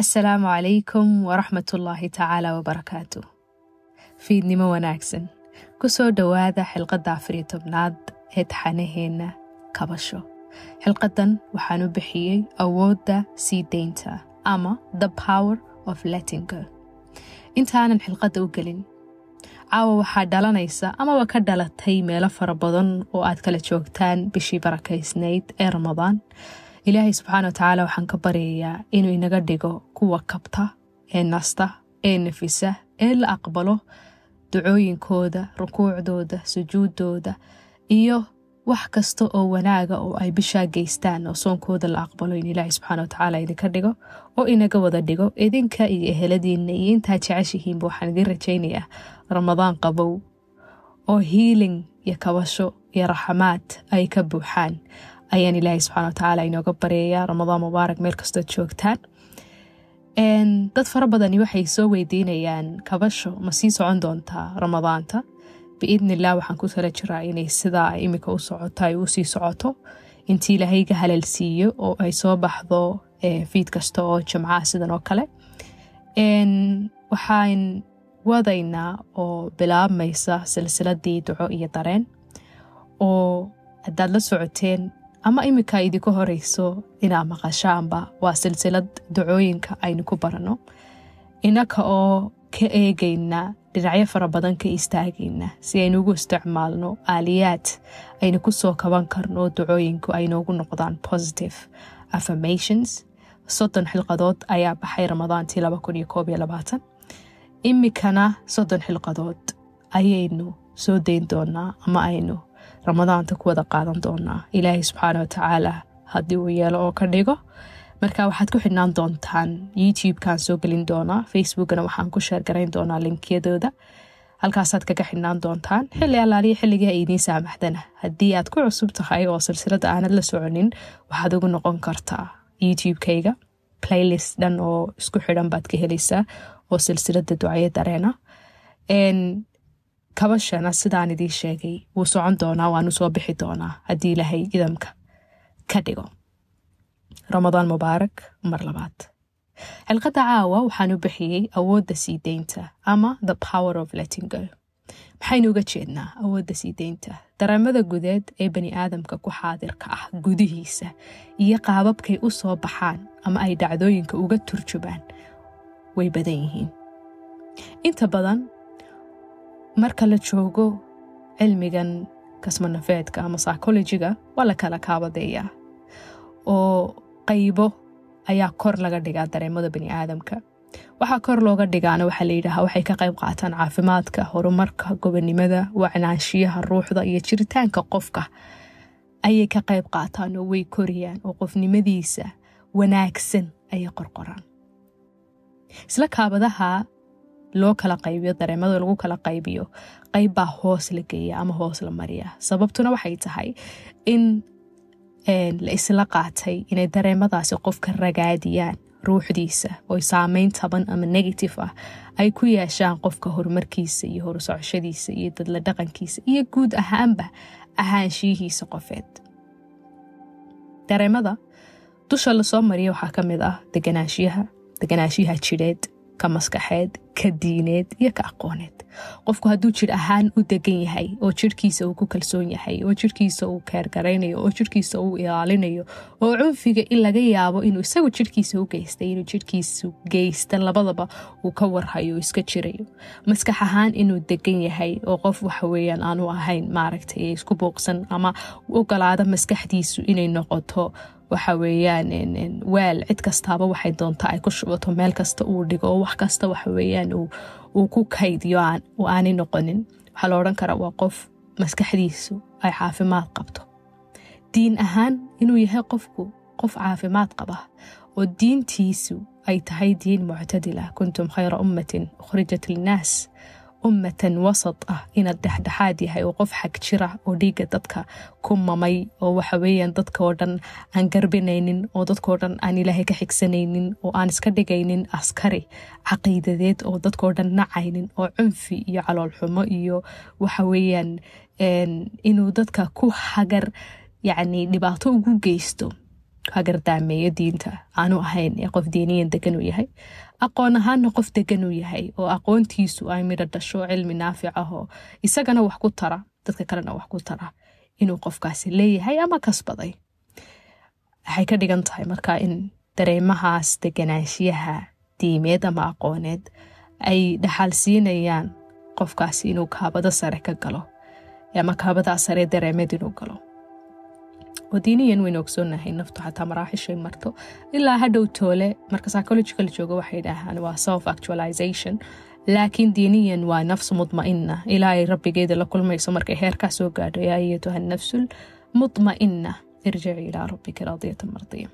asalaamu calaykum waraxmatullaahi tacaala wabarakaatu fiidnimo wanaagsan. Ku soo dhowaada xilqadda afariyo tobnaad ee taxanaheenna kabasho. Xilqaddan waxaan u bixiyey awoodda sii daynta ama the power of lettingo intaanan xilqadda u gelin. Caawa waxaa dhalanaysa amaba ka dhalatay meelo fara badan oo aad kala joogtaan bishii barakaysnayd ee ramadaan ilaahay subxaana wa tacaala waxaan ka baryayaa inuu inaga dhigo kuwa kabta ee nasta ee nafisa ee la aqbalo ducooyinkooda rukuucdooda sujuuddooda iyo wax kasta oo wanaaga oo ay bishaa geystaan oo soonkooda la aqbalo in ilaahay subxaana wa tacaala idinka dhigo oo inaga wada dhigo idinka iyo eheladiinna iyo intaa jeceshihiinba waxaan idiin rajaynayaa ramadaan qabow oo hiiling iyo kabasho iyo raxamaad ay ka buuxaan ayaan ilaahay subxana wa tacaala inooga baryayaa ramadaan mubaarak meel kastood joogtaan dad fara badani waxay soo weydiinayaan kabasho ma sii socon doontaa ramadaanta biidni illah waxaan ku tala jiraa inay sidaa imika u socoto ay u sii socoto intii ilaahayga halalsiiyo oo ay soo baxdo fiid kasta oo jimcaha sidan oo kale waxaan wadaynaa oo bilaabmaysa silsiladii duco iyo dareen oo haddaad la socoteen ama iminka idinku horeyso inaad maqashaanba waa silsilad dacooyinka aynu ku baranno inaka oo ka eegayna dhinacyo fara badan ka istaagayna si aynu ugu isticmaalno aaliyaad aynu ku soo kaban karno dacooyinku ay noqdaan positive affirmations. Soddon xilqadood ayaa baxay ramadaantii imikana soddon xilqadood ayaynu soo dayn doonaa ama aynu ramadaanta ku wada qaadan doonaa ilaahay subxaana wa tacaala haddii uu yeelo oo ka dhigo. Marka waxaad ku xidhnaan doontaan youtubekan soo gelin doonaa facebookna waxaan ku sheergarayn doonaa linkiyadooda halkaasaad kaga xidhnaan doontaan xilli allaaliya xilligii ay idiin saamaxdana. Haddii aad ku cusub tahay oo silsilada aanad la soconin waxaad ugu noqon kartaa youtube-kayga. Playlist dhan oo isku xidhan baad ka helaysaa oo silsilada ducayo dareena kabashana sidaan idiin sheegay wuu socon doonaa waanu soo bixi doonaa haddii ilaahay idamka ka dhigo. Ramadaan mubaarak mar labaad. Xilqadda caawa waxaan u bixiyey awoodda sii deynta ama the power of lettingo maxaynu uga jeednaa awoodda sii deynta dareemada gudeed ee bani aadamka ku xaadirka ah gudihiisa iyo qaababkay u soo baxaan ama ay dhacdooyinka uga turjubaan way badan yihiin. Inta badan marka la joogo cilmigan kasmanafeedka ama psychologiga waa la kala kaabadeeyaa oo qaybo ayaa kor laga dhigaa dareemada bani aadamka waxaa kor looga dhigaana waxaa layidhaahaa waxay ka qayb qaataan caafimaadka horumarka gobonimada wacnaanshiyaha ruuxda iyo jiritaanka qofka. Ayay ka qayb qaataan oo way koriyaan oo qofnimadiisa wanaagsan ayay qorqoraan. Isla kaabadaha loo kala qaybiyo dareemada lagu kala qaybiyo qayb baa hoos la geeya ama hoos la mariya. Sababtuna waxay tahay in la isla qaatay inay dareemadaasi qofka ragaadiyaan ruuxdiisa. Oo saameyn taban ama negative ah ay ku yeeshaan qofka horumarkiisa iyo horusocoshadiisa iyo dadla dhaqankiisa iyo guud ahaanba ahaanshiyihiisa qofeed. Dareemada dusha la soo mariya waxaa ka mid ah deganaanshiyaha deganaanshiyaha jidheed ka maskaxeed ka diineed iyo ka aqooneed. Qofku hadduu jir ahaan u degan yahay oo jirhkiisa uu ku kalsoon yahay oo jirhkiisa uu keergaraynayo oo jirhkiisa uu ilaalinayo oo cunfiga in laga yaabo inuu isagu jirhkiisa u geystay inuu jirhkiisu geysta labadaba uu ka warhayo iska jirayo. Maskax ahaan inuu degan yahay oo qof waxaweyaan aanu ahayn maaragtay isku buuqsan ama ogolaada maskaxdiisu inay noqoto waxa weeyaan weel cid kastaaba waxay doontaa ay ku shubato meel kasta uu dhigo oo wax kasta waxa weeyaan uu ku kaydiyo oo aanay noqonin. Waxaa la odhan karaa waa qof maskaxdiisu ay caafimaad qabto. Diin ahaan inuu yahay qofku qof caafimaad qaba oo diintiisu ay tahay diin muctadila. Kuntum khayra ummatin ukhrijat linnaas ummatan wasat ah inaad dhexdhexaad yahay oo qof xag jira oo dhiigga dadka ku mamay oo waxa weeyaan dadka oo dhan aan garbinaynin oo dadkao dhan aan ilaahay ka xigsanaynin oo aan iska dhigaynin askari caqiidadeed oo dadkao dhan nacaynin oo cunfi iyo caloolxumo iyo waxa weeyaan inuu dadka ku hagar yacni dhibaato ugu geysto hagardaameeyo diinta. Aanu ahayn ee qof diiniyan degan uu yahay aqoon ahaanna qof degan uu yahay oo aqoontiisu ay midho dhasho cilmi naafic ah isagana wax ku tara dadka kalena wax ku tara inuu qofkaasi leeyahay ama kasbaday. Waxay ka dhigan tahay marka in dareemahaas deganaanshiyaha diimeed ama aqooneed ay dhaxal siinayaan qofkaasi inuu kaabado sare ka galo ama kaabadaa sare dareemeed inuu galo diiniyan waynu ogsoonahay naftu xataa maraaxishay marto ilaa hadhow toole marka psychological jooga waxay dhahaan waa self actualization laakiin diiniyan waa nafsu mudma'ina ilaa ay rabbigeeda la kulmayso markay heerkaa soo gaadho yaa ayatuha nafsul mudma'ina irjici ilaa rabbika raadiyatan mardiya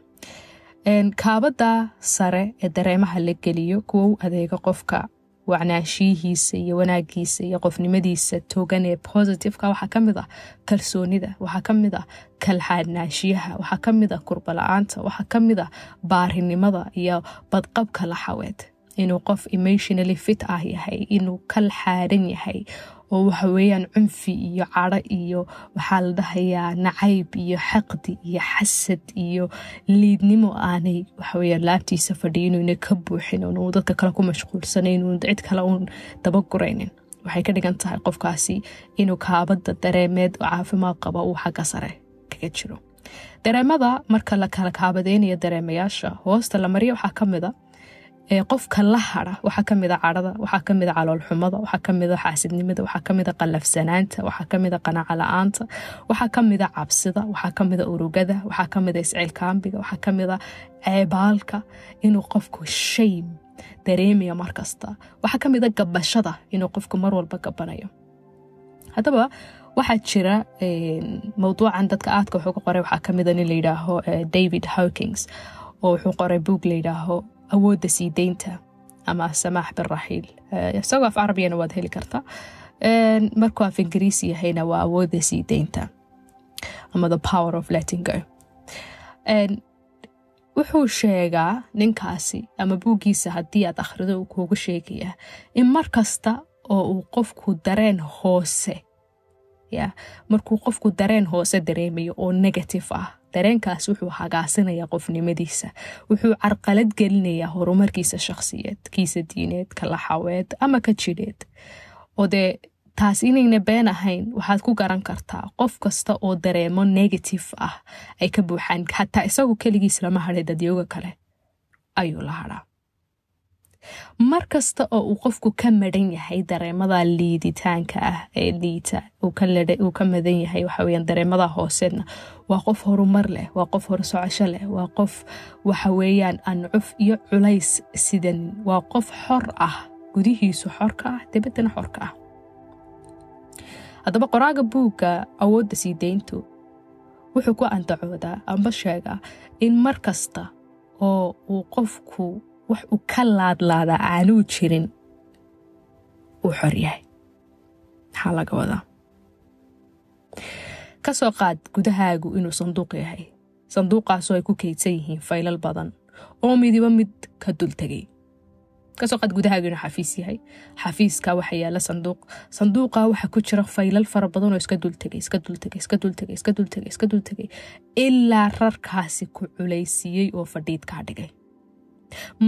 kaabada sare ee dareemaha la geliyo kuwa u adeega qofka wacnaashiyihiisa iyo wanaagiisa iyo qofnimadiisa togan ee positiveka. Waxaa ka mid ah kalsoonida waxaa ka mid ah kalxaadnaashiyaha waxaa ka mid ah kurbala-aanta waxaa ka mid ah baarinimada iyo badqabka laxaweed inuu qof emotionally fit ah yahay inuu kal xaaran yahay oo waxaweyaan cunfi iyo cadho iyo waxaa la dhahayaa nacayb iyo xaqdi iyo xasad iyo liidnimo aanay waxaweyaan laabtiisa fadhiyo inuuna ka buuxin inuu dadka kale ku mashquulsanayn inuu cid kale uun dabaguraynin. Waxay ka dhigan tahay qofkaasi inuu kaabada dareemeed oo caafimaad qaba uu xagga sare kaga jiro. Dareemada marka la kala kaabadeynayo dareemayaasha hoosta la mariya waxaa ka mid a qofka la hara waxaa kamida cadhada waxaa kamida caloolxumada waxaa kamida xaasidnimada waxaa kamida qalafsanaanta waxaa kamida qanaaco la'aanta waxaa kamida cabsida waxaa kamida urugada waxaa kamida isciilkaambiga waxaa kamida ceebaalka inuu qofku shaym dareemayo markasta waxaa kamida gabashada inuu qofku mar walba gabanayo hadaba waxaa jira mowduucan dadka aadka wuxuu ka qoray waxaa kamida nin layidhaaho david hawkings oo wuxuu qoray buog layidhaaho awoodda sii deynta ama samaax biraxiil isagoo af carabiyana waad heli kartaa markuu af ingiriisi yahayna waa awoodda sii deynta ama the power of letting go. wuxuu sheegaa ninkaasi ama buuggiisa haddii aad akhrido uu kuugu sheegayaa in mar kasta oo uu qofku dareen hoose ya markuu qofku dareen hoose dareemayo oo negative ah dareenkaas wuxuu hagaasinayaa qofnimadiisa. Wuxuu carqalad gelinayaa horumarkiisa shakhsiyeed kiisa diineed ka laxaweed ama ka jidheed oo taas inayna been ahayn waxaad ku garan kartaa qof kasta oo dareemo negative ah ay ka buuxaan xataa isagu keligiis lama hadhay dadyooga kale. Ayuu la hadhaa mar kasta oo uu qofku ka maran yahay dareemada liiditaanka ah ee liita uu ka madan yahay waxaweyan dareemada hooseedna. Waa qof horumar leh waa qof horsocosho leh waa qof waxaweeyaan ancuf iyo culays sidan. Waa qof xor ah gudihiisu xorka ah dibaddana xorka ah. Haddaba qoraaga buugga awoodda sii deyntu wuxuu ku andacoodaa amba sheegaa in mar kasta oo uu qofku wax uu ka laadlaadaa aanuu jirin uu xor yahay. Maxaa laga wadaa? Ka soo qaad gudahaagu inuu sanduuq yahay. Sanduuqaasoo ay ku kaydsan yihiin faylal badan oo midiba mid ka dultegay ka soo qaad gudahaagu inuu xafiis yahay. Xafiiska waxa yaalla sanduuq. Sanduuqa waxa ku jira faylal fara badan oo iska dultegay iska dultegay iska dultegay iska dultegay iska dultegay ilaa rarkaasi ku culaysiiyey oo fadhiid kaa dhigay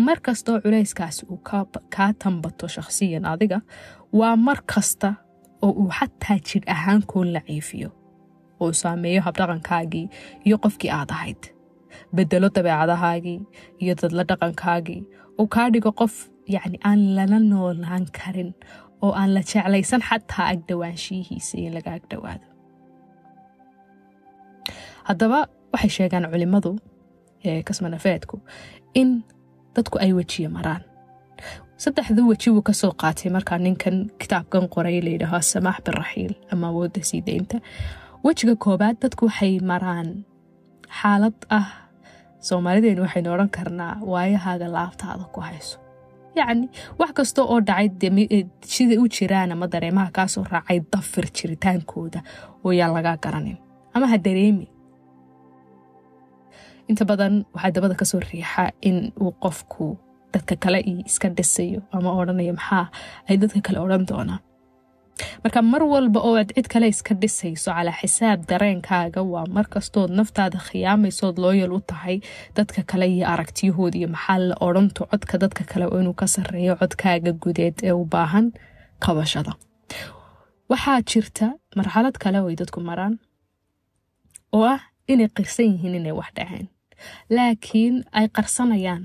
mar kastaoo culayskaasi uu kaa tambato shakhsiyan adiga waa mar kasta oo uu xataa jidh ahaan kuu laciifiyo oo saameeyo habdhaqankaagii iyo qofkii aad ahayd bedelo dabeecadahaagii iyo dadla dhaqankaagii uu kaa dhigo qof yacni aan lala noolaan karin oo aan la jeclaysan xataa agdhowaanshiyihiisa in laga agdhowaado haddaba waxay sheegaan culimmadu ee kasmanafeedku in dadku ay wejiye maraan. Saddexda weji wuu ka soo qaatay markaa ninkan kitaabkan qoray layidhaaho samaax biraxiil ama awoodda sii deynta wejiga koobaad dadku waxay maraan xaalad ah. Soomaalideenu waxaynu odhan karnaa waayahaaga laabtaada ku hayso. Yacni wax kasta oo dhacay sida u jiraan ama dareemaha kaasoo raacay dafir jiritaankooda oo yaan lagaa garanin. Ama ha dareemi inta badan waxaa dabada ka soo riixa in uu qofku dadka kale iska dhisayo ama odhanayo maxaa ay dadka kale odhan doonaan. Marka mar walba oo aad cid kale iska dhisayso calaa xisaab dareenkaaga waa markastood naftaada khiyaamaysood looyal u tahay dadka kale iyo aragtiyahooda iyo maxaa la odhanto codka dadka kale inuu ka sarreeyo codkaaga gudeed ee u baahan qabashada waxaa jirta marxalad kale oo ay dadku maraan oo ah inay qirsan yihiin inay wax dhaceen laakiin ay qarsanayaan.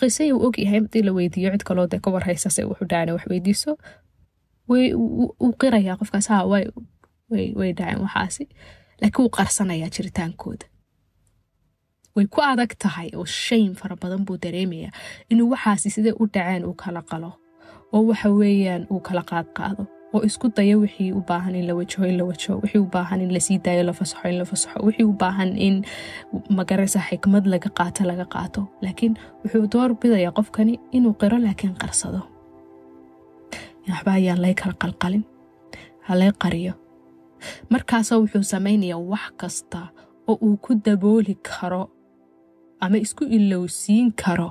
Qisay uu ogyahay haddii la weydiiyo cid kaloo dee ka warhaysa se wuxuu dhacana wax weydiiso. Uu qirayaa qofkaas ha way dhaceen waxaasi. Laakiin wuu qarsanayaa jiritaankooda. Way ku adag tahay oo shayn fara badan buu dareemayaa. Inuu waxaasi siday u dhaceen uu kala qalo? Oo waxa weeyaan uu kala qaadqaado oo isku dayo wixii u baahan in la wajaho in la wajaho wixii u baahan in la sii daayo la fasaxo in la fasaxo wixii u baahan in magaraysa xikmad laga qaato laga qaato. Laakiin wuxuu door bidayaa qofkani inuu qiro laakiin qarsado. Waxba ayaan lay kala qalqalin halay qariyo. Markaasoo wuxuu samaynayaa wax kasta oo uu ku dabooli karo ama isku ilowsiin karo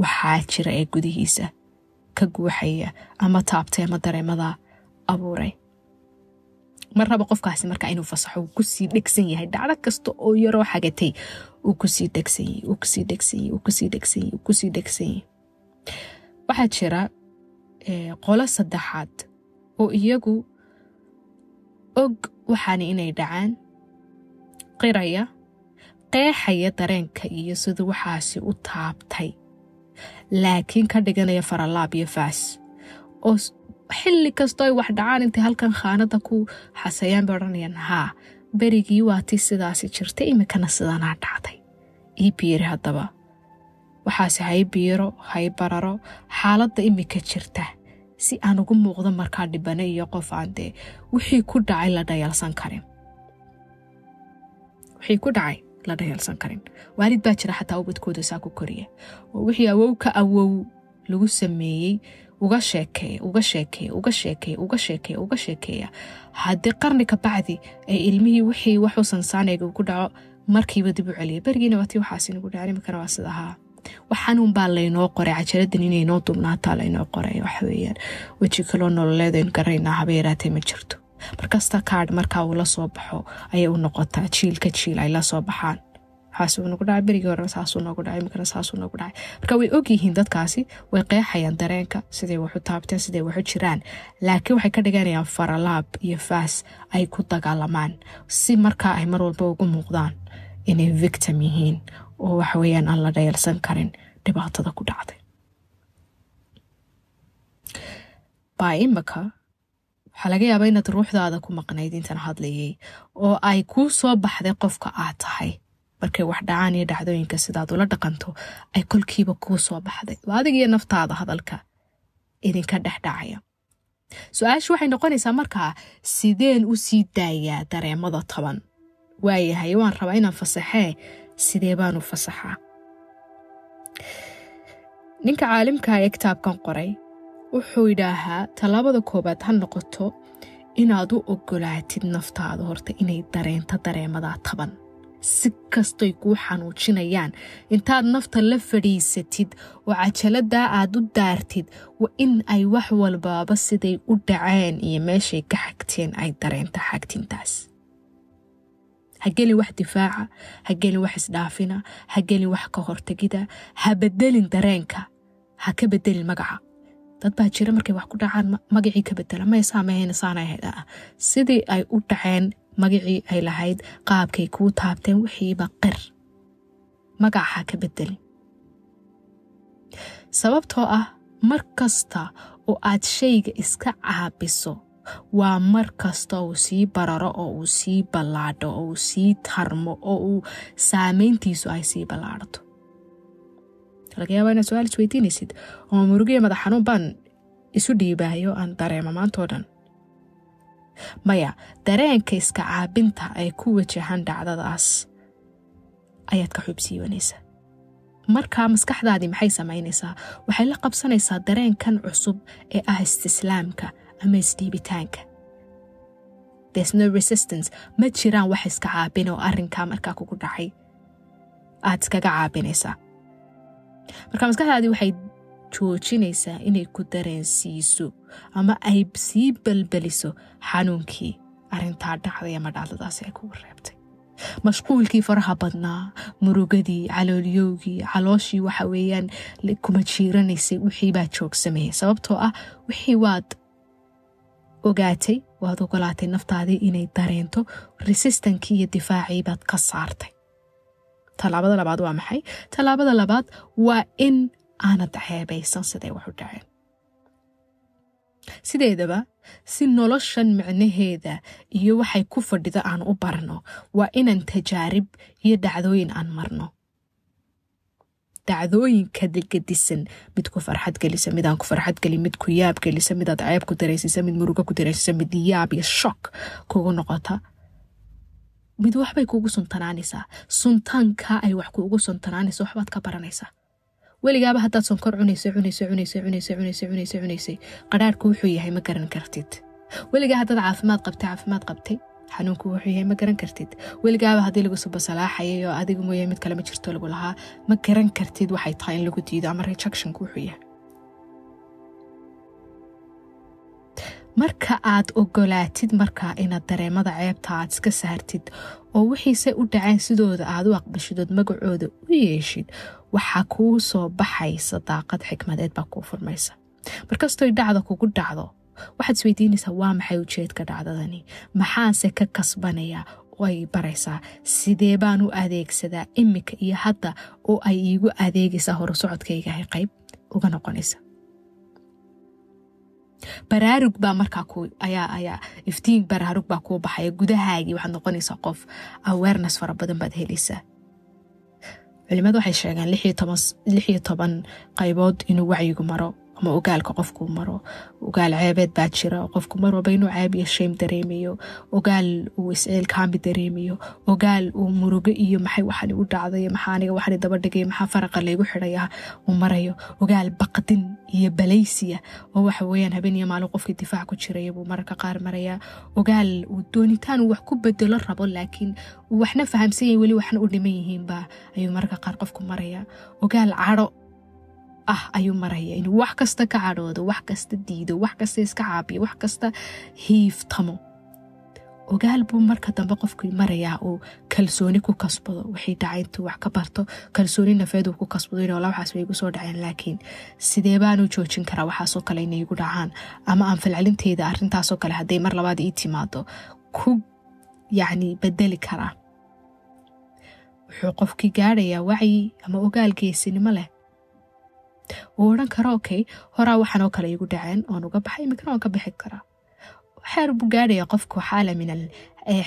waxaa jira ee gudihiisa ka guuxaya ama taabtay ama dareemada abuuray. Mar raba qofkaasi markaa inuu fasaxo uu ku sii dhegsan yahay dhacdo kasta oo yaroo xagatay uu ku sii dhegsanyay uu ku sii dhegsanyay uu ku sii dhegsanyay ku sii dhegsanyay waxaa jira qolo saddexaad oo iyagu og waxaani inay dhacaan qiraya qeexaya dareenka iyo siduu waxaasi u taabtay. Laakiin ka dhiganaya faralaab iyo faas oo xilli kastoo ay wax dhacaan intay halkan khaanada ku xasayaan bay odhanayaan haa berigii waa tii sidaasi jirtay iminkana sidanaa dhacday. Ii biiri haddaba. Waxaase hay biiro hay bararo xaaladda iminka jirta si aan ugu muuqdo markaa dhibane iyo qof aan dee wixii ku dhacay la dhayalsan karin. Wixii ku dhacay la dhayalsan karin. Waalid baa jira xataa ubadkooda saa ku koriya. Oo wixii awow ka awow lagu sameeyey uga sheekeeya uga sheekeeya uga sheekeeya uga sheekeeya uga sheekeeya. Haddii qarni ka bacdi ay ilmihii wixii waxuu sansaanayga ku dhaco markiiba dib u celiya berigiina waxaas inagu dhacan iminkana waa sida ahaa laynoo qoray cajaladan inaynoo dubnaataa laynoo qoray waxaweyaan weji kaloo nololeedaynu garaynaa haba yaraatee ma jirto. Markasta kaadh markaa uu la soo baxo ayay u noqotaa jiilka jiil ay la soo baxaan waxaasuu nagu dhacay berigii hore saasuu noogu dhacay iminkana saasuu noogu dhacay marka way ogyihiin dadkaasi way qeexayaan dareenka siday waxu taabteen siday waxu jiraan. Laakiin waxay ka dhiganayaan faralaab iyo faas ay ku dagaalamaan si markaa ay mar walba ugu muuqdaan inay victim yihiin oo waxa weeyaan aan la dhayalsan karin dhibaatada ku dhacday. Baa imika waxaa laga yaabaa inaad ruuxdaada ku maqnayd intan hadlayay oo ay kuu soo baxday qofka aad tahay markay wax dhacaan iyo dhacdooyinka sidaad ula dhaqanto ay kolkiiba kuu soo baxday. Waa adig iyo naftaada hadalka. Idinka dhexdhacaya su'aashu waxay noqonaysaa markaa sideen u sii daayaa dareemada toban. Waayahay waan rabaa inaan fasaxee sidee baanu fasaxaa? Ninka caalimka ee kitaabkan qoray wuxuu yidhaahaa tallaabada koowaad ha noqoto inaad u ogolaatid naftaada horta inay dareento dareemadaa taban si kastoy kuu xanuujinayaan. Intaad nafta la fadhiisatid oo cajaladdaa aad u daartid waa in ay wax walbaaba siday u dhaceen iyo meeshay ka xagteen ay dareento xagtintaas. Ha gelin wax difaaca ha gelin wax isdhaafina ha gelin wax ka hortegida ha bedelin dareenka ha ka bedelin magaca. Dad baa jira markay wax ku dhacaan magacii ka bedela maysaamahaynsaanahayd sidii ay u dhaceen magacii ay lahayd qaabkay kuu taabteen wixiiba qir. Magaca ha ka bedelin sababtoo ah mar kasta oo aad shayga iska caabiso waa mar kasta uu sii bararo oo uu sii ballaadho oo uu sii tarmo oo uu saameyntiisu ay sii ballaadhato. Laga yaabaa inaad su'aal isweydiinaysid oo murugiya madax xanuun baan isu dhiibaayo aan dareema maantoo dhan maya dareenka iska caabinta ay ku wajahan dhacdadaas. Ayaad ka xubsiibanaysaa markaa maskaxdaadii maxay samaynaysaa? Waxay la qabsanaysaa dareenkan cusub ee ah istislaamka ama isdhiibitaanka. Ma jiraan wax iska caabin oo arrinkaa markaa kugu dhacay. Aad iskaga caabinaysaa. Marka maskaxdaadii waxay joojinaysaa inay ku dareensiiso ama ay sii balbeliso xanuunkii arrintaa dhacday ama dhacdadaasi ay kugu reebtay. Mashquulkii faraha badnaa murugadii caloolyowgii calooshii waxa weeyaan kuma jiiranaysay wixii baa joogsamayay sababtoo ah wixii waad ogaatay waad ogolaatay naftaadii inay dareento resistankii iyo difaacii baad ka saartay. Tallaabada labaad waa maxay? Tallaabada labaad waa in aanad ceebaysan siday wax u dhaceen sideedaba si noloshan micnaheeda iyo waxay ku fadhida aan u barno waa inaan tajaarib iyo dhacdooyin aan marno dacdooyinka gedisan mid ku farxad gelisa midaan ku farxad gelin mid ku yaab gelisa midaad ceeb ku dareysisa mid murugo ku dareysisa mid yaab iyo shok kugu noqota mid waxbay kuugu suntanaanaysaa suntaanka ay wax kuugu suntanaanaysa waxbaad ka baranaysaa weligaaba haddaad sonkor cunaysa cunaysa cunaysa cunaysa cunaysa cunaysa cunaysay qadhaarhku wuxuu yahay ma garan kartid. Weligaa haddaad caafimaad qabtay caafimaad qabtay xanuunku wuxuu yahay ma garan kartid. Weligaaba haddii lagu subasalaaxayay oo adiga mooyae mid kale ma jirto lagu lahaa ma garan kartid waxay tahay in lagu diido ama rejectionku wuxuu yahay marka aad ogolaatid markaa inaad dareemada ceebta aad iska saartid oo wixiise u dhaceen sidooda aad u aqbashidood magacooda u yeeshid waxaa kuu soo baxaysa daaqad xikmadeed baa kuu furmaysa. Markastoy dhacda kugu dhacdo waxaad isweydiinaysaa waa maxay ujeedka dhacdadani? Maxaanse ka kasbanayaa oo ay baraysaa? Sidee baan u adeegsadaa imika iyo hadda oo ay iigu adeegaysaa horusocodkaygahay qayb uga noqonaysa baraarug baa markaa ayaa iftiin baraarug baa kuu baxaya. Gudahaagii waxaad noqonaysaa qof awareness fara badan baad helaysaa. Culimadu waxay sheegaan lix iyo toban qaybood inuu wacyigu maro ama ogaalka qofkuu maro ogaal ceebeed baa jira qofku mar walba inuu ceeb iyo dareemayo ogaal uu isceelkaambi dareemayo ogaal uu murugo iyo maxay waxani u dhacday maxaa aniga waxani daba dhigay maxaa faraqa laygu xidhaya uu marayo ogaal baqdin iyo balaysiya oo waxa weeyaan habeen maalin qofkii difaac ku jiraya buu mararka qaar marayaa ogaal uu doonitaan uu wax ku bedelo rabo laakiin waxna fahamsanyay weli waxna u dhiman yihiinba ayuu mararka qaar qofku marayaa ogaal cadho ah ayuu maraya inuu wax kasta ka cadhoodo wax kasta diido wax kasta iska caabiyo wax kasta hiiftamo ogaal buu marka dambe qofkii marayaa uu kalsooni ku kasbado. Wixii dhacay intuu wax ka barto kalsooni nafeed uu ku kasbado in wala waxaas way igu soo dhaceen laakiin sidee baanu joojin karaa waxaasoo kale inay igu dhacaan? Ama aan falcelinteeda arrintaasoo kale hadday mar labaad ii timaado ku yacni bedeli karaa? Wuxuu qofkii gaadhayaa wacyi ama ogaal geesinimo leh uu odhan karo okay horaa waxaanoo kale igu dhaceen oon uga baxay imikana waan ka bixi karaa xeer buu gaadhaya qofku xaala min al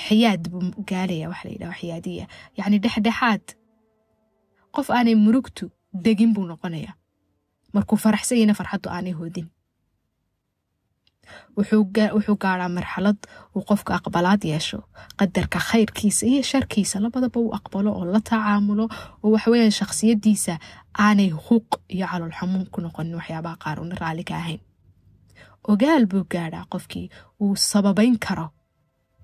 xiyaad buu gaadhaya waxa la yidhaha xiyaadiya yacni dhexdhexaad qof aanay murugtu degin buu noqonaya. Markuu faraxsanyana farxaddu aanay hoodin wuxuu gaadhaa marxalad uu qofka aqbalaad yeesho. Qadarka khayrkiisa iyo sharkiisa labadaba uu aqbalo oo la tacaamulo oo waxaweyaan shakhsiyadiisa aanay huuq iyo calool xamuun ku noqonin waxyaabaha qaar una raalli ka ahayn. Ogaal buu gaadhaa qofkii uu sababayn karo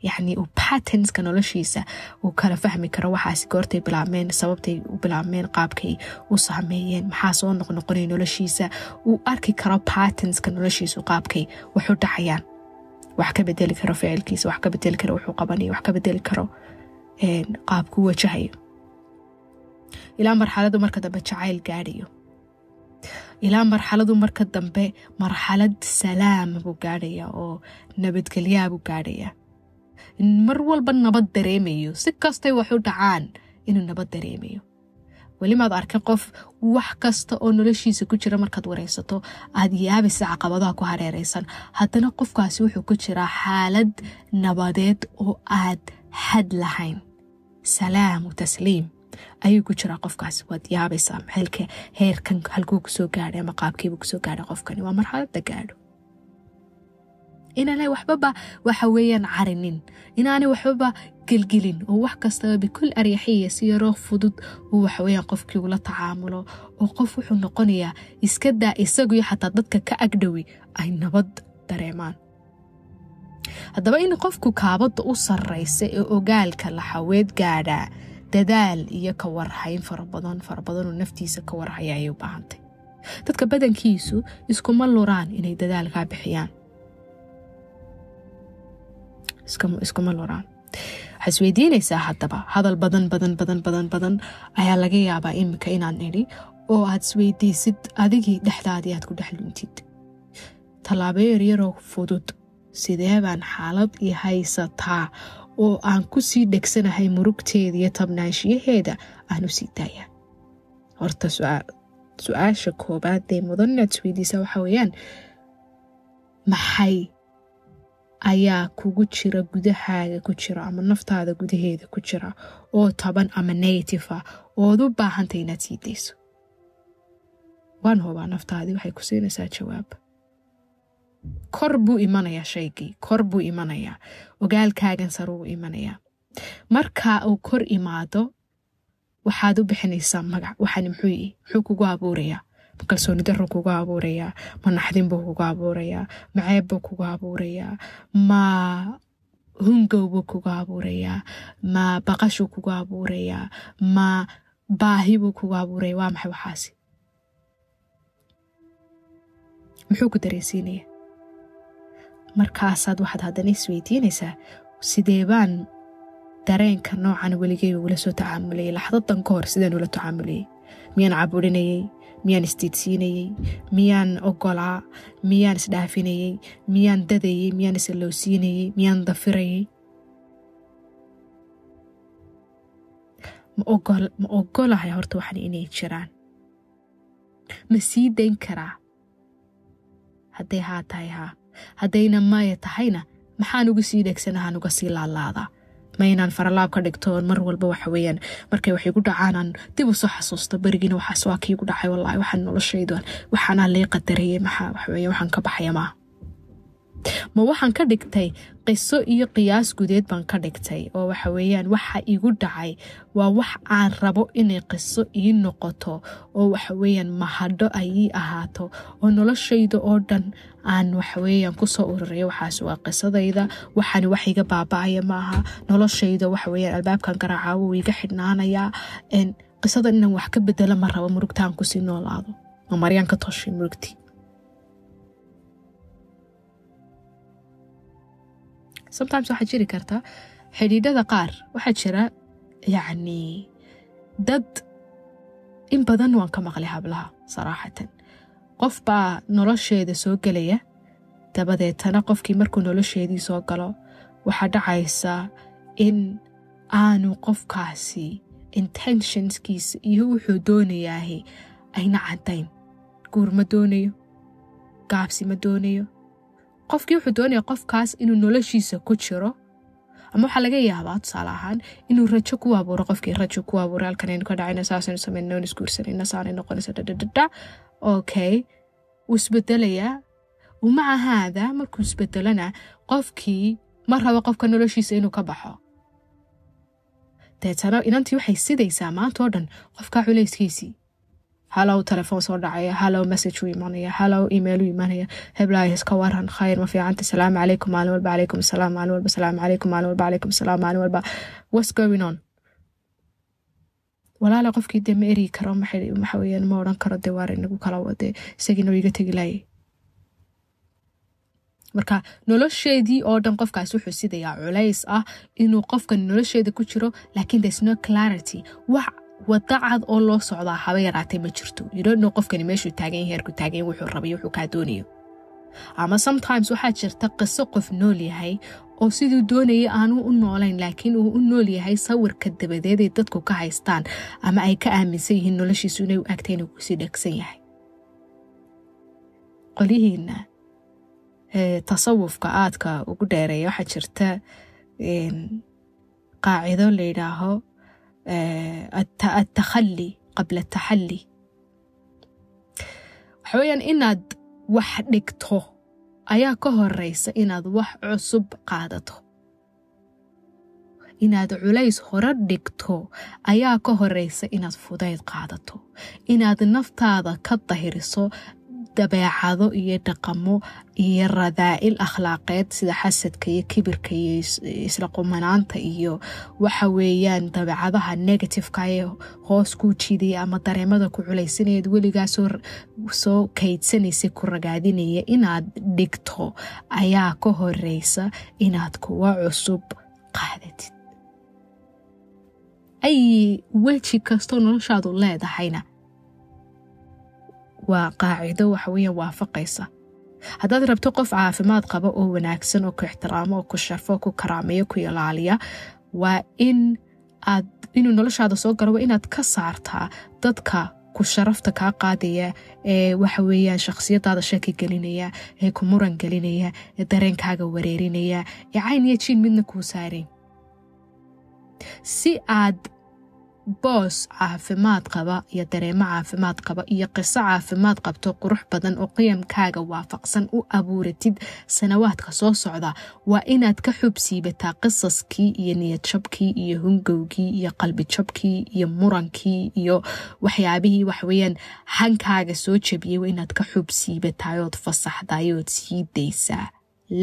yacni uu pattenska noloshiisa uu kala fahmi karo. Waxaasi goortay bilaabmeen sababtay u bilaabmeen qaabkay u saameeyeen. Maxaa soo noqnoqonay noloshiisa? Uu arki karo pattenska noloshiisu qaabkay. Waxu dhacayaan. Wax ka bedeli karo ficilkiisa wax ka bedeli karo wuxuu qabanayo wax ka bedeli karo qaabku wajahayo. Ilaa marxaladu marka dambe jacayl gaadhayo. Ilaa marxaladu marka dambe marxalad salaama buu gaadhaya oo nabadgelyaa buu gaadhaya mar walba nabad dareemayo. Si kastay wax u dhacaan inuu nabad dareemayo. Welimaad arkin qof wax kasta oo noloshiisa ku jira markaad wareysato aad yaabaysa caqabadaha ku hareereysan haddana qofkaasi wuxuu ku jiraa xaalad nabadeed oo aad had lahayn. Salaamu tasliim. Ayuu ku jiraa qofkaasi. Waad yaabaysaa maxelka heerkan halkuu ku soo gaadhay ama qaabkiibuu ku soo gaadhay qofkani. Waa marxaladda gaadho inaanay waxbaba waxa weeyaan carinin. Inaanay waxbaba gelgelin oo wax kastaba bikul aryaxiya si yaroo fudud uu waxaweyaan qofkii ula tacaamulo. Oo qof wuxuu noqonayaa iska daa isaguyo xataa dadka ka agdhowi ay nabad dareemaan. Haddaba in qofku kaabadda u sarraysa ee ogaalka laxaweed gaadhaa dadaal iyo ka warhayn farabadan farabadanoo naftiisa ka warhaya ayay u baahantay. Dadka badankiisu iskuma luraan inay dadaalkaa bixiyaan iskuma luraan waxaa isweydiinaysaa haddaba? Hadal badan badan badan badan badan ayaa laga yaabaa iminka inaan nidhi oo aad isweydiisid adigii dhexdaadii aad ku dhex luntid tallaabo yaryaroo fudud sidee baan xaalad i haysataa oo aan ku sii dhegsanahay murugteeda iyo tabnaanshiyaheeda aan u sii daaya horta su'aasha koobaad ee mudan inaad isweydiisaa waxaa weeyaan maxay ayaa kugu jira gudahaaga ku jira ama naftaada gudaheeda ku jira oo taban ama negative ah. Ood u baahantay inaad sii dayso. Waan hubaa naftaadii waxay ku siinaysaa jawaab. Kor buu imanayaa shaygii kor buu imanayaa. Ogaalkaagan saruu imanayaa. Marka uu kor imaado waxaad u bixinaysaa magac. Waxaan muxuu kugu abuurayaa kalsooni daruu kugu abuurayaa ma naxdin buu kugu abuurayaa ma ceeb buu kugu abuurayaa ma hungow buu kugu abuurayaa ma baqashuu kugu abuurayaa ma baahi buu kugu abuuraya waa maxay waxaasi? Muxuu ku dareensiinaya? Markaasaad waxaad haddana isweydiinaysaa sidee baan dareenka noocan weligay ugula soo tacaamulayay laxdadan ka hor sidaan ula tacaamulayay miyaan caburinayey miyaan isdiidsiinayey miyaan ogolaa miyaan isdhaafinayey miyaan dadayey miyaan isalowsiinayey miyaan dafirayey ma ogolahay horta waxan inay jiraan. Ma sii dayn karaa. Hadday haa tahay haa. Haddayna maya tahayna maxaan uga sii dhegsanahaan uga sii laalaadaa ma inaan faralaab ka dhigtoon mar walba waxa weyaan markay wax igu dhacaanaan dib u soo xasuusto berigiina waxaas waa kiigu dhacay wallaahi waxaan noloshaydu waxaanaa lee qadarayay maxaa waxaweye waxaan ka baxaya maaha ma waxaan ka dhigtay qiso iyo qiyaas gudeed baan ka dhigtay oo waxa weeyaan waxa igu dhacay waa wax aan rabo inay qiso ii noqoto oo waxa weeyaan mahadho ay ii ahaato oo noloshayda oo dhan aan waxaweeyaan ku soo ururayo waxaas waa qisadayda waxaan wax iga baaba'aya maaha. Noloshayda waxaweyaan albaabkan garaaca wuu iga xidhnaanayaa. Qisadan inaan wax ka bedelo ma rabo murugtaan ku sii noolaado. Ma maryaan ka toshay murugtii sometimes waxaa jiri karta xidhiidhada qaar. Waxaa jira yacni dad in badan waan ka maqlay hablaha saraaxatan qof baa nolosheeda soo gelaya dabadeetana qofkii markuu nolosheedii soo galo waxaa dhacaysa in aanu qofkaasi intentionskiisa iyo wuxuu doonayaahi ayna caddayn. Guur ma doonayo? Gaabsi ma doonayo qofkii wuxuu doonaya qofkaas inuu noloshiisa ku jiro. Ama waxaa laga yaabaa tusaale ahaan inuu rajo ku abuuro qofkii rajo ku abuuray halkanaynu ka dhacayna saasaynu sameynno isguursanayna saanay noqonaysa dhadhadhadha okay wuu isbedelayaa maca haada markuu isbedelana qofkii ma rabo qofka noloshiisa inuu ka baxo. Deetana inantii waxay sidaysaa maanta oo dhan qofkaa culayskiisii halow telefoon soo dhacaya. Halow message u imanaya. Halow email u imanaya. Heblaay iska waran khayr ma fiicanta salaamu calaykum maalin walba. Calaykum asalaam maalin walba. Salaamu calaykum maalin walba. Calaykum asalaam maalin walba. What's going on? Walaala qofkii dee ma eri karo weeyaan ma odhan karo dee waar inagu kala wade. Isagiina iga tegi laayay marka nolosheedii oo dhan qofkaas wuxuu sidayaa culays ah inuu qofkan nolosheeda ku jiro laakiin there's no clarity. Wax wada cad oo loo socdaa haba yaraatay ma jirto. Yidhano qofkani meeshuu taagan heerku taagan wuxuu rabay wuxuu kaa doonayo. Ama sometimes waxaa jirta qiso qof nool yahay oo siduu doonayay aanu u noolayn laakiin uu u nool yahay sawirka dabadeed ay dadku ka haystaan ama ay ka aaminsan yihiin noloshiisu inay u agtay inuu ku sii dhegsan yahay. Qolyihiina tasawufka aadka ugu dheereeya waxaa jirta qaacido la yidhaaho attakhali qabla ataxalli waxa weyaan inaad wax dhigto ayaa ka horeysa inaad wax cusub qaadato inaad culays hore dhigto ayaa ka horeysa inaad fudayd qaadato inaad naftaada ka dahiriso dabeecado iyo dhaqamo iyo radaa'il akhlaaqeed sida xasadka iyo kibirka iyo isla qumanaanta iyo waxa weeyaan dabeecadaha negativeka ee hoos kuu jiidaya ama dareemada ku culaysanayad weligaa soo kaydsanaysa ku ragaadinaya inaad dhigto ayaa ka horeysa inaad kuwa cusub qaadatid ay weji kastoo noloshaadu leedahayna waa qaacido waxaweya waafaqaysa. Haddaad rabto qof caafimaad qaba oo wanaagsan oo ku ixtiraamo oo ku sharfo ku karaameeyo ku ilaaliya waa in aad inuu noloshaada soo galo waa inaad ka saartaa dadka ku sharafta kaa qaadaya ee waxa weeyaan shakhsiyadaada shaki gelinaya ee ku muran gelinaya ee dareenkaaga wareerinaya ee cayn iyo jiin midna kuu saarayn. Si aad boos caafimaad qaba iyo dareemo caafimaad qaba iyo qiso caafimaad qabto qurux badan oo qiyamkaaga waafaqsan u abuuratid sanawaadka soo socda. Waa inaad ka xub siibataa qisaskii iyo niyadjabkii iyo hungowgii iyo qalbijabkii iyo murankii iyo waxyaabihii waxweyaan hankaaga soo jabiyey waa inaad ka xub siibataayood fasaxdayood sii daysaa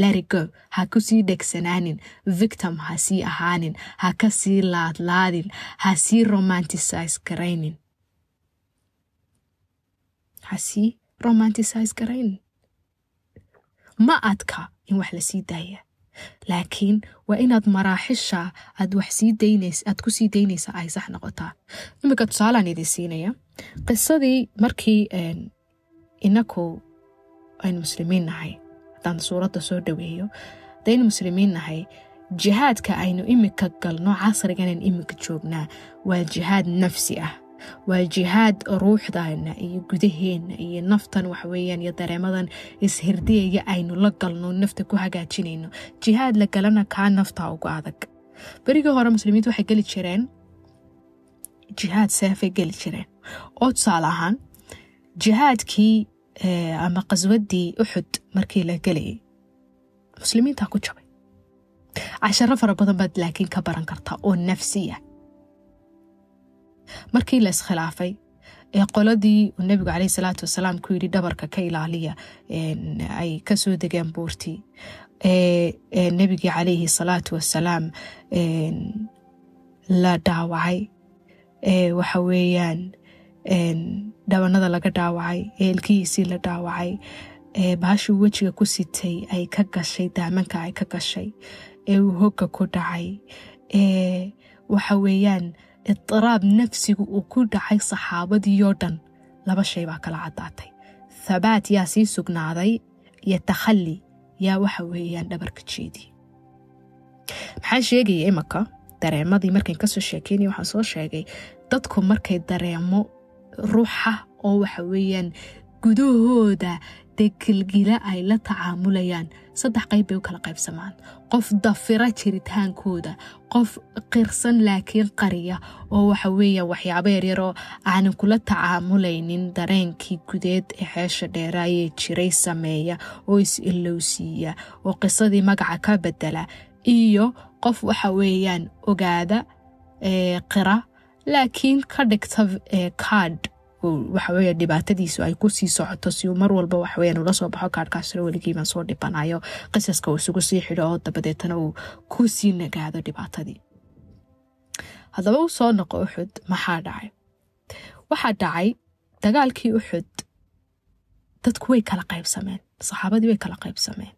larigo ha ku sii dhegsanaanin victim ha sii ahaanin. Ha ka sii laadlaadin. Ha sii romanticise garaynin ha sii romanticise garaynin ma adka in wax la sii daaya. Laakiin waa inaad maraaxisha aad wax sii daynays aad ku sii daynaysa ay sax noqotaa. Iminka tusaalaan idin siinaya qisadii markii inaku aynu muslimiin nahay haddaan suuradda soo dhaweeyo. Haddaynu muslimiin nahay jihaadka aynu imika galno casriganan imika joognaa waa jihaad nafsi ah. Waa jihaad ruuxdana iyo gudaheenna iyo naftan waxaweyaan iyo dareemadan ishirdiyaya aynu la galno nafta ku hagaajinayno. Jihaad la galana kaa nafta ugu adag. Berigii hore muslimiintu waxay geli jireen jihaad seefay geli jireen. Oo tusaale ahaan jihaadkii ama qaswadii uxud markii la gelayay muslimiintaa ku jabay. Casharo fara badan baad laakiin ka baran kartaa oo nafsiya markii la iskhilaafay ee qoladii uu nebigu caleyhi salaatu wasalaam ku yidhi dhabarka ka ilaaliya ay ka soo degeen buurtii. Ee nebigii caleyhi salaatu wasalaam la dhaawacay. Waxa weeyaan dhabanada laga dhaawacay ee ilkihiisii la dhaawacay baashuu wejiga ku sitay ay ka gashay daamanka ay ka gashay ee uu hogga ku dhacay waxa weeyaan idiraab nafsigu uu ku dhacay saxaabadiioo dhan laba shay baa kala caddaatay. Thabaat yaa sii sugnaaday iyo takhalli yaa waxa weeyaan dhabarka jeedii maxaa sheegaya imanka dareemadii markayn ka soo sheekeynaya waxaan soo sheegay dadku markay dareemo ruuxa oo waxa weeyaan gudahooda dee ay la tacaamulayaan. Saddex qayb bay u kala qaybsamaan. Qof dafira jiritaankooda qof qirsan laakiin qariya oo waxa weeyaan waxyaabo yaryaroo aanan kula tacaamulaynin dareenkii gudeed ee xeesha dheeraayee jiray sameeya oo is ilowsiiya oo qisadii magaca ka bedela iyo qof waxa weeyaan ogaada qira laakiin ka dhigta kaadh waxaweya dhibaatadiisu ay ku sii socoto si uu mar walba waxaweyan ula soo baxo kaadhkaasna weligiibaan soo dhibanayo qisaska uu isugu sii xidho oo dabadeetana uu ku sii nagaado dhibaatadii. Haddaba u soo noqo uxud maxaa dhacay? Waxaa dhacay dagaalkii uxud dadku way kala qaybsameen saxaabadii way kala qaybsameen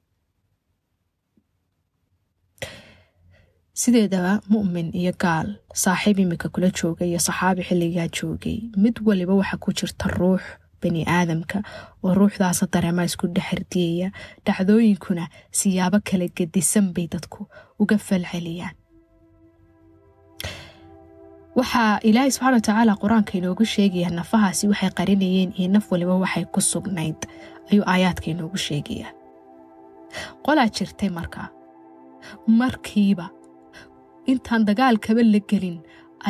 sideedaba mu'min iyo gaal saaxiib imika kula joogay iyo saxaabi xilligaa joogay. Mid waliba waxaa ku jirta ruux bani aadamka oo ruuxdaasa dareemaa isku dhexardiyaya dhacdooyinkuna siyaabo kala gedisan bay dadku uga falceliyaan. Waxaa ilaahay subxana wa tacaala qur'aanka inoogu sheegaya nafahaasi waxay qarinayeen iyo naf waliba waxay ku sugnayd ayuu aayaadka inoogu sheegayaa. Qolaa jirtay markaa. Markiiba intaan dagaalkaba la gelin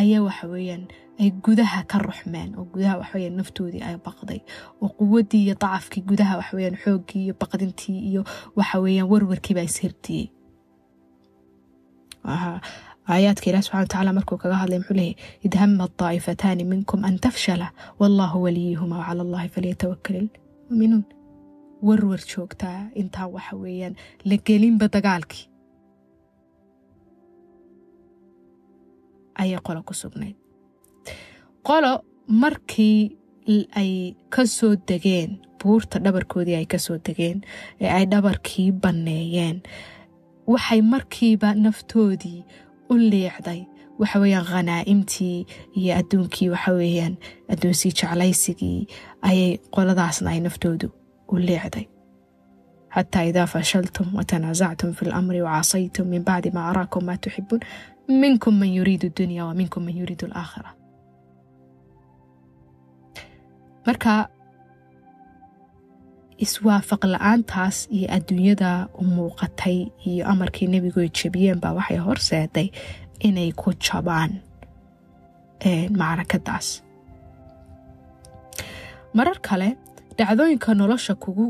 ayaa waxaweyaan ay gudaha ka ruxmeen oo gudaha waxaweyan naftoodii ay baqday oo quwaddii iyo dacafkii gudaha waxaweyaan xooggii iyo baqdintii iyo waxaweyaan warwarkiibaa ishirtiyey aayaadka ilaah subxana watacaala markuu kaga hadlay muxuu leeyay id hama daa'ifataani minkum an tafshala wallahu waliyuhuma wcala allahi falyatawakal muminuun. Warwar joogtaa intaa waxa weeyaan la gelinba dagaalkii ayay qolo ku sugnayd qolo markii ay ka soo degeen buurta dhabarkoodii ay ka soo degeen ee ay dhabarkii banneeyeen waxay markiiba naftoodii u liicday. Waxa weeyaan khanaa'imtii iyo adduunkii waxa weeyaan adduunsii jeclaysigii ayay qoladaasna ay naftoodu u liicday. Xataa idaa fashaltum watanaasactum fi lamri wacaasaytum min bacdi ma araakum maa tuxibuun minkum man yuriidu dunya wa minkum man yuriidu alaakhira marka iswaafaq la'aantaas iyo adduunyada u muuqatay iyo amarkii nebigu ay jebiyeen waxay horseeday inay ku jabaan macrakadaas marar kale dhacdooyinka nolosha kugu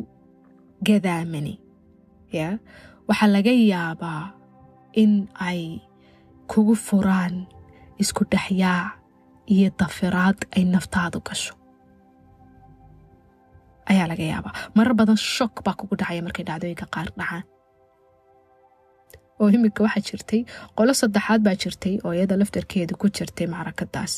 gadaamani ya waxaa laga yaabaa in ay kugu furaan isku dhexyaac iyo dafiraad ay naftaadu gasho. Ayaa laga yaabaa. Marar badan shok baa kugu dhacaya markay dhacdooyinka qaar dhacaan. Oo iminka waxaa jirtay qolo saddexaad baa jirtay oo iyada laftarkeedu ku jirtay macrakadaas.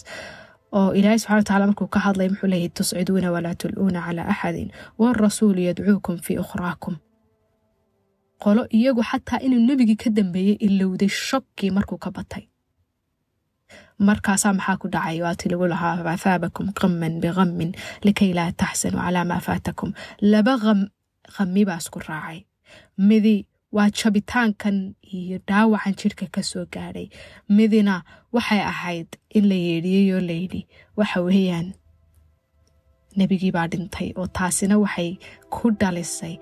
Oo ilaahay subxana wataala markuu ka hadlay muxuu leeyahy tusciduuna walaa tul'uuna calaa axadin waarasuulu yadcuukum fii ukhraakum qolo iyagu xataa inuu nebigii ka dambeeyey ilowday shokkii markuu ka batay. Markaasaa maxaa ku dhacay? Waati lagu lahaa fathaabakum qaman biqamin likay laa taxsanuu calaa maa faatakum. Laba qami baa isku raacay. Midi waa jabitaankan iyo dhaawacan jidhka ka soo gaadhay midina waxay ahayd in la yeedhiyey oo layidhi waxa weeyaan nebigii baa dhintay oo taasina waxay ku dhalisay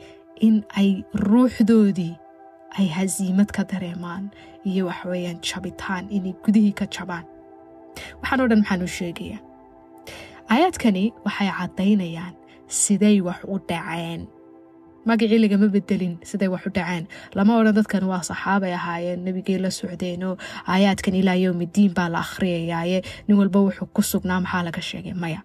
in ay ruuxdoodii ay hasiimad ka dareemaan iyo waxweeyaan jabitaan inay gudihii ka jabaan. Waxaan o dhan maxaan u sheegayaa. Aayaadkani waxay caddaynayaan siday wax u dhaceen. Magacii lagama bedelin siday wax u dhaceen. Lama odhan dadkan waa saxaabay ahaayeen nebigay la socdeenoo aayaadkan ilaa yowmidiin baa la akhriyayaaye nin walba wuxuu ku sugnaa maxaa laga sheegay? Maya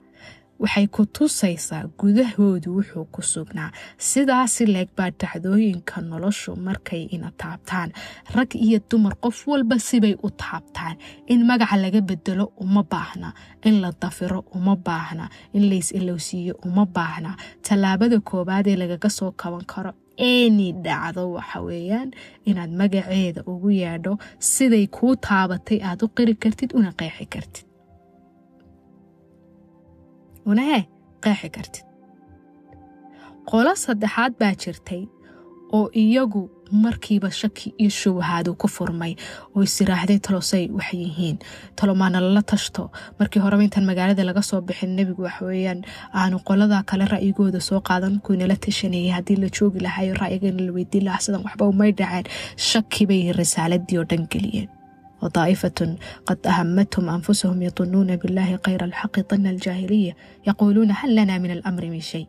waxay ku tusaysaa gudahoodu wuxuu ku sugnaa. Sidaasi leeg baa dhacdooyinka noloshu markay ina taabtaan. Rag iyo dumar qof walba sibay u taabtaan. In magaca laga bedelo uma baahna. In la dafiro uma baahna. In lays ilowsiiyo uma baahna. Tallaabada koowaad ee lagaga soo kaban karo eni dhacdo waxa weeyaan inaad magaceeda ugu yeedho siday kuu taabatay aad u qiri kartid una qeexi kartid unahe qeexi kartid. Qolo saddexaad baa jirtay oo iyagu markiiba shaki iyo shubahaadu ku furmay. Oo isiraaxday talosay wax yihiin. Talomaana lala tashto. Markii horeba intaan magaalada laga soo bixin nebigu waxaweyaan aanu qolada kale ra'yigooda soo qaadan kuynala tashanayay haddii la joogi lahayo ra'yigana la weydiin lahaa sidan waxba umay dhaceen. Shaki bay risaaladii oo dhan geliyeen وطائفة قد أهمتهم أنفسهم يظنون بالله غير الحق ظن الجاهلية يقولون هل لنا من الأمر من شيء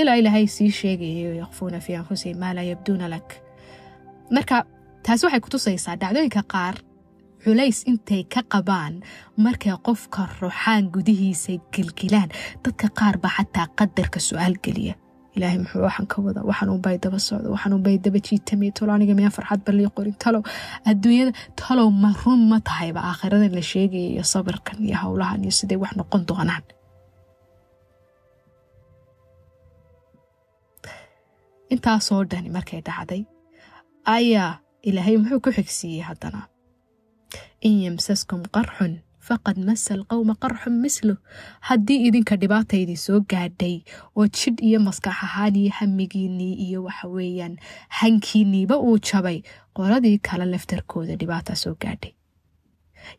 ilaa ilaahay sii sheegayo yakfuuna fii anfusihim maa laa yabduuna lak marka taasi waxay kutusaysaa dhacdooyinka qaar culays intay ka qabaan markay qofka ruxaan gudihiisa gilgilaan dadka qaar baa xataa qadarka su-aal geliya ilaahay muxuu waxaan ka wada waxaan unbay daba socda waxaan unbay daba jiitamay talo aniga miyaan farxad balii qorin. Talow adduunyada talow ma run ma tahayba aakhiradan la sheegaya iyo sabirkan iyo howlahan iyo siday wax noqon doonaan. Intaasoo dhani markay dhacday ayaa ilaahay muxuu ku xigsiiyey haddana. In yamsaskum qarxun faqad masa alqowma qarxun mislu haddii idinka dhibaataydii soo gaadhay oo jidh iyo maskax ahaan iyo hamigiinnii iyo waxa weeyaan hankiinniiba uu jabay qoladii kale laftarkooda dhibaataa soo gaadhay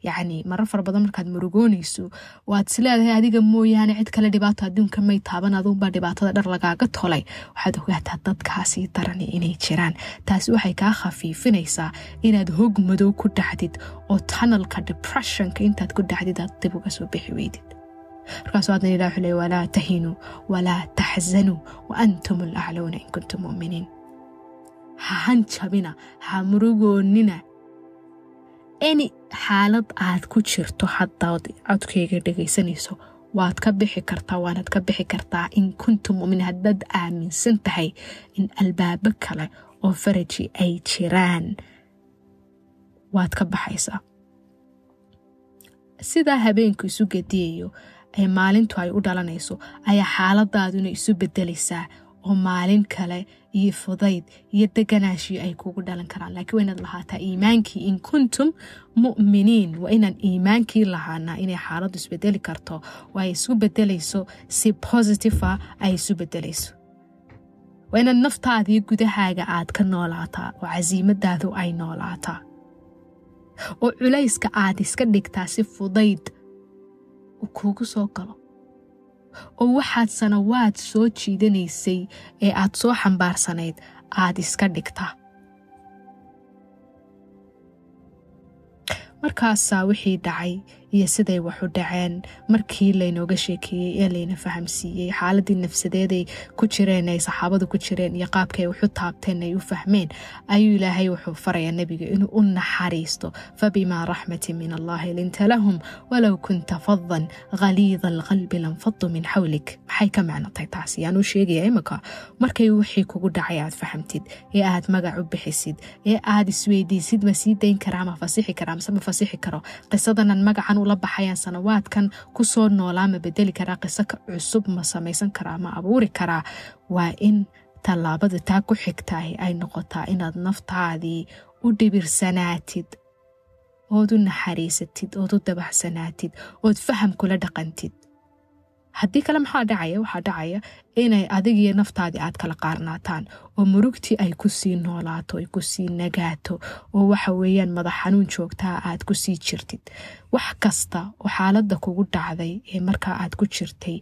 yacni marar fara badan markaad murugoonayso waad isleedahay adiga mooyaane cid kale dhibaato adduunka may taaban aduunbaa dhibaatada dhar lagaaga tolay waxaad ogaataa dadkaasii darani inay jiraan taasi waxay kaa khafiifinaysaa inaad hog madow ku dhacdid oo tanalka depressionka intaad ku dhacdid aad dib uga soo bixi weydid markaasuu adna ilah wuxuu walaa tahinuu walaa taxzanuu wa antum alaclowna in kuntum mu'miniin ha hanjabina ha murugoonina any xaalad aad ku jirto haddaad codkayga dhegaysanayso waad ka bixi kartaa waanad ka bixi kartaa in kuntum mumin haddaad aaminsan tahay in albaabo kale oo faraji ay jiraan. Waad ka baxaysaa. Sidaa habeenku isu gediyayo ee maalintu ay u dhalanayso ayaa xaaladaaduna isu bedelaysaa oo maalin kale iyo fudayd iyo deganaashii ay kugu dhalan karaan. Laakiin waa inaad lahaataa iimaankii in kuntum mu'miniin. Waa inaan iimaankii lahaanaa inay xaaladdu isbedeli karto. Oo ay isu bedelayso si positiva ay isu bedelayso waa inaad naftaadii gudahaaga aad ka noolaataa. Oo casiimadaadu ay noolaataa. Oo culayska aad iska dhigtaa si fudayd uu kuugu soo galo oo waxaad sanawaad soo jiidanaysay ee aad soo xambaarsanayd aad iska dhigtaa markaasaa wixii dhacay iyo siday wax u dhaceen. Markii laynooga sheekeeyey ee layna fahamsiiyey xaaladii nafsadeeday ku jireen ay saxaabadu ku jireen iyo qaabkay waxu taabteen ay u fahmeen ayuu ilaahay wuxuu farayaa nebiga inuu u naxariisto. Fabimaa raxmatin min allahi linta lahum walow kunta fadan khaliida alqalbi lanfadu min xawlik maxay ka macnotay taas yaanuu sheegaya imika markay wixii kugu dhacay aad fahamtid ee aad magac u bixisid ee aad isweydiisid ma sii dayn karaa ma fasixi karaa mise ma fasixi karo. Qisadanan magacan ula baxayaan sanawaadkan ku soo noolaa ma bedeli karaa qiso cusub ma samaysan karaa ma abuuri karaa. Waa in tallaabada taa ku xigtaah ay noqotaa inaad naftaadii u dhibirsanaatid ood u naxariisatid ood u dabaxsanaatid ood faham kula dhaqantid haddii kale maxaa dhacaya? Waxaa dhacaya inay adigiyo naftaadii aad kala qaarnaataan oo murugtii ay ku sii noolaato ay ku sii nagaato oo waxa weeyaan madax xanuun joogtaa aad ku sii jirtid. Wax kasta oo xaaladda kugu dhacday ee markaa aad ku jirtay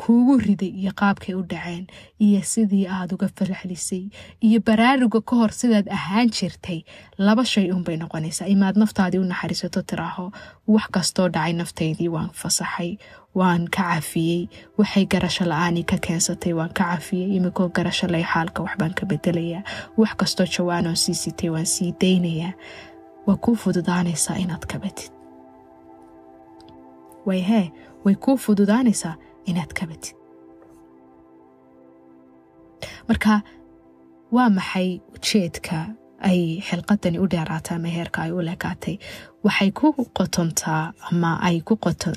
kuugu riday iyo qaabkay u dhaceen iyo sidii aad uga falxlisay iyo baraaruga ka hor sidaad ahaan jirtay laba shay unbay noqonaysaa. Imaad naftaadii u naxariisato tiraaho wax kastoo dhacay naftaydii waan fasaxay waan ka cafiyey. Waxay garasho la'aanii ka keensatay waan ka cafiyey. Imikoo garasho lay xaalka waxbaan ka bedelayaa. Wax kastoo jawaanoo sii sitay waan sii daynayaa. Waa kuu fududaanaysaa inaad kabatid way hee way kuu fududaanaysaa inaad kabatid marka waa maxay ujeedka ay xilqadani u dheeraatay ama ay u lekaatay waxay ku qotontaa ama ay ku qoton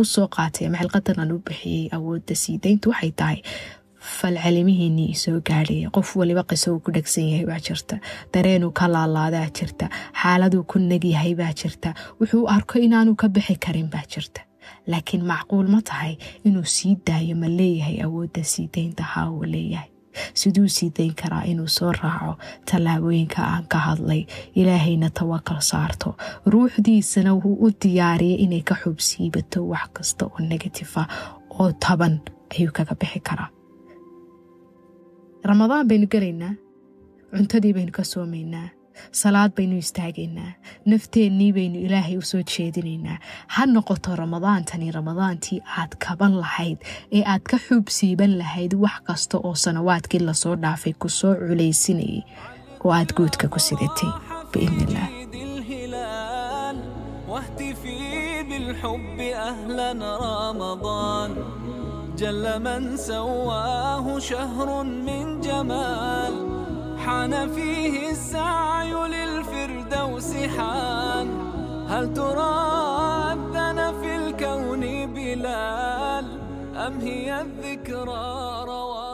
u soo qaatay ama xilqadan aan u bixiyey awoodda siidayntu waxay tahay falcelimihiinii soo gaadhaya. Qof waliba qiso uu ku dhegsan yahay baa jirta dareenuu ka laalaadaa jirta xaaladuu ku negyahay baa jirta wuxuu arko inaanu ka bixi karin baa jirta. Laakiin macquul ma tahay inuu sii daayo ma leeyahay awoodda siidaynta haa uu leeyahay siduu sii dayn karaa inuu soo raaco tallaabooyinka aan ka hadlay? Ilaahayna tawakal saarto. Ruuxdiisana wuu u diyaariyay inay ka xubsiibato wax kasta oo negatifa oo taban ayuu kaga bixi karaa. Ramadaan baynu gelaynaa. Cuntadii baynu ka soomaynaa salaad baynu istaagaynaa nafteennii baynu ilaahay u soo jeedinaynaa ha noqoto ramadaantani ramadaantii aad kaban lahayd ee aad ka xuubsiiban lahayd wax kasta oo sanawaadkii lasoo dhaafay ku soo culaysinayay oo aad guudka ku sidatay biidni illaah واهتفي بالحب أهلا رمضان جل من سواه شهر من جمال حان فيه السعي للفردوس حان هل ترى أذن في الكون بلال أم هي الذكرى رواه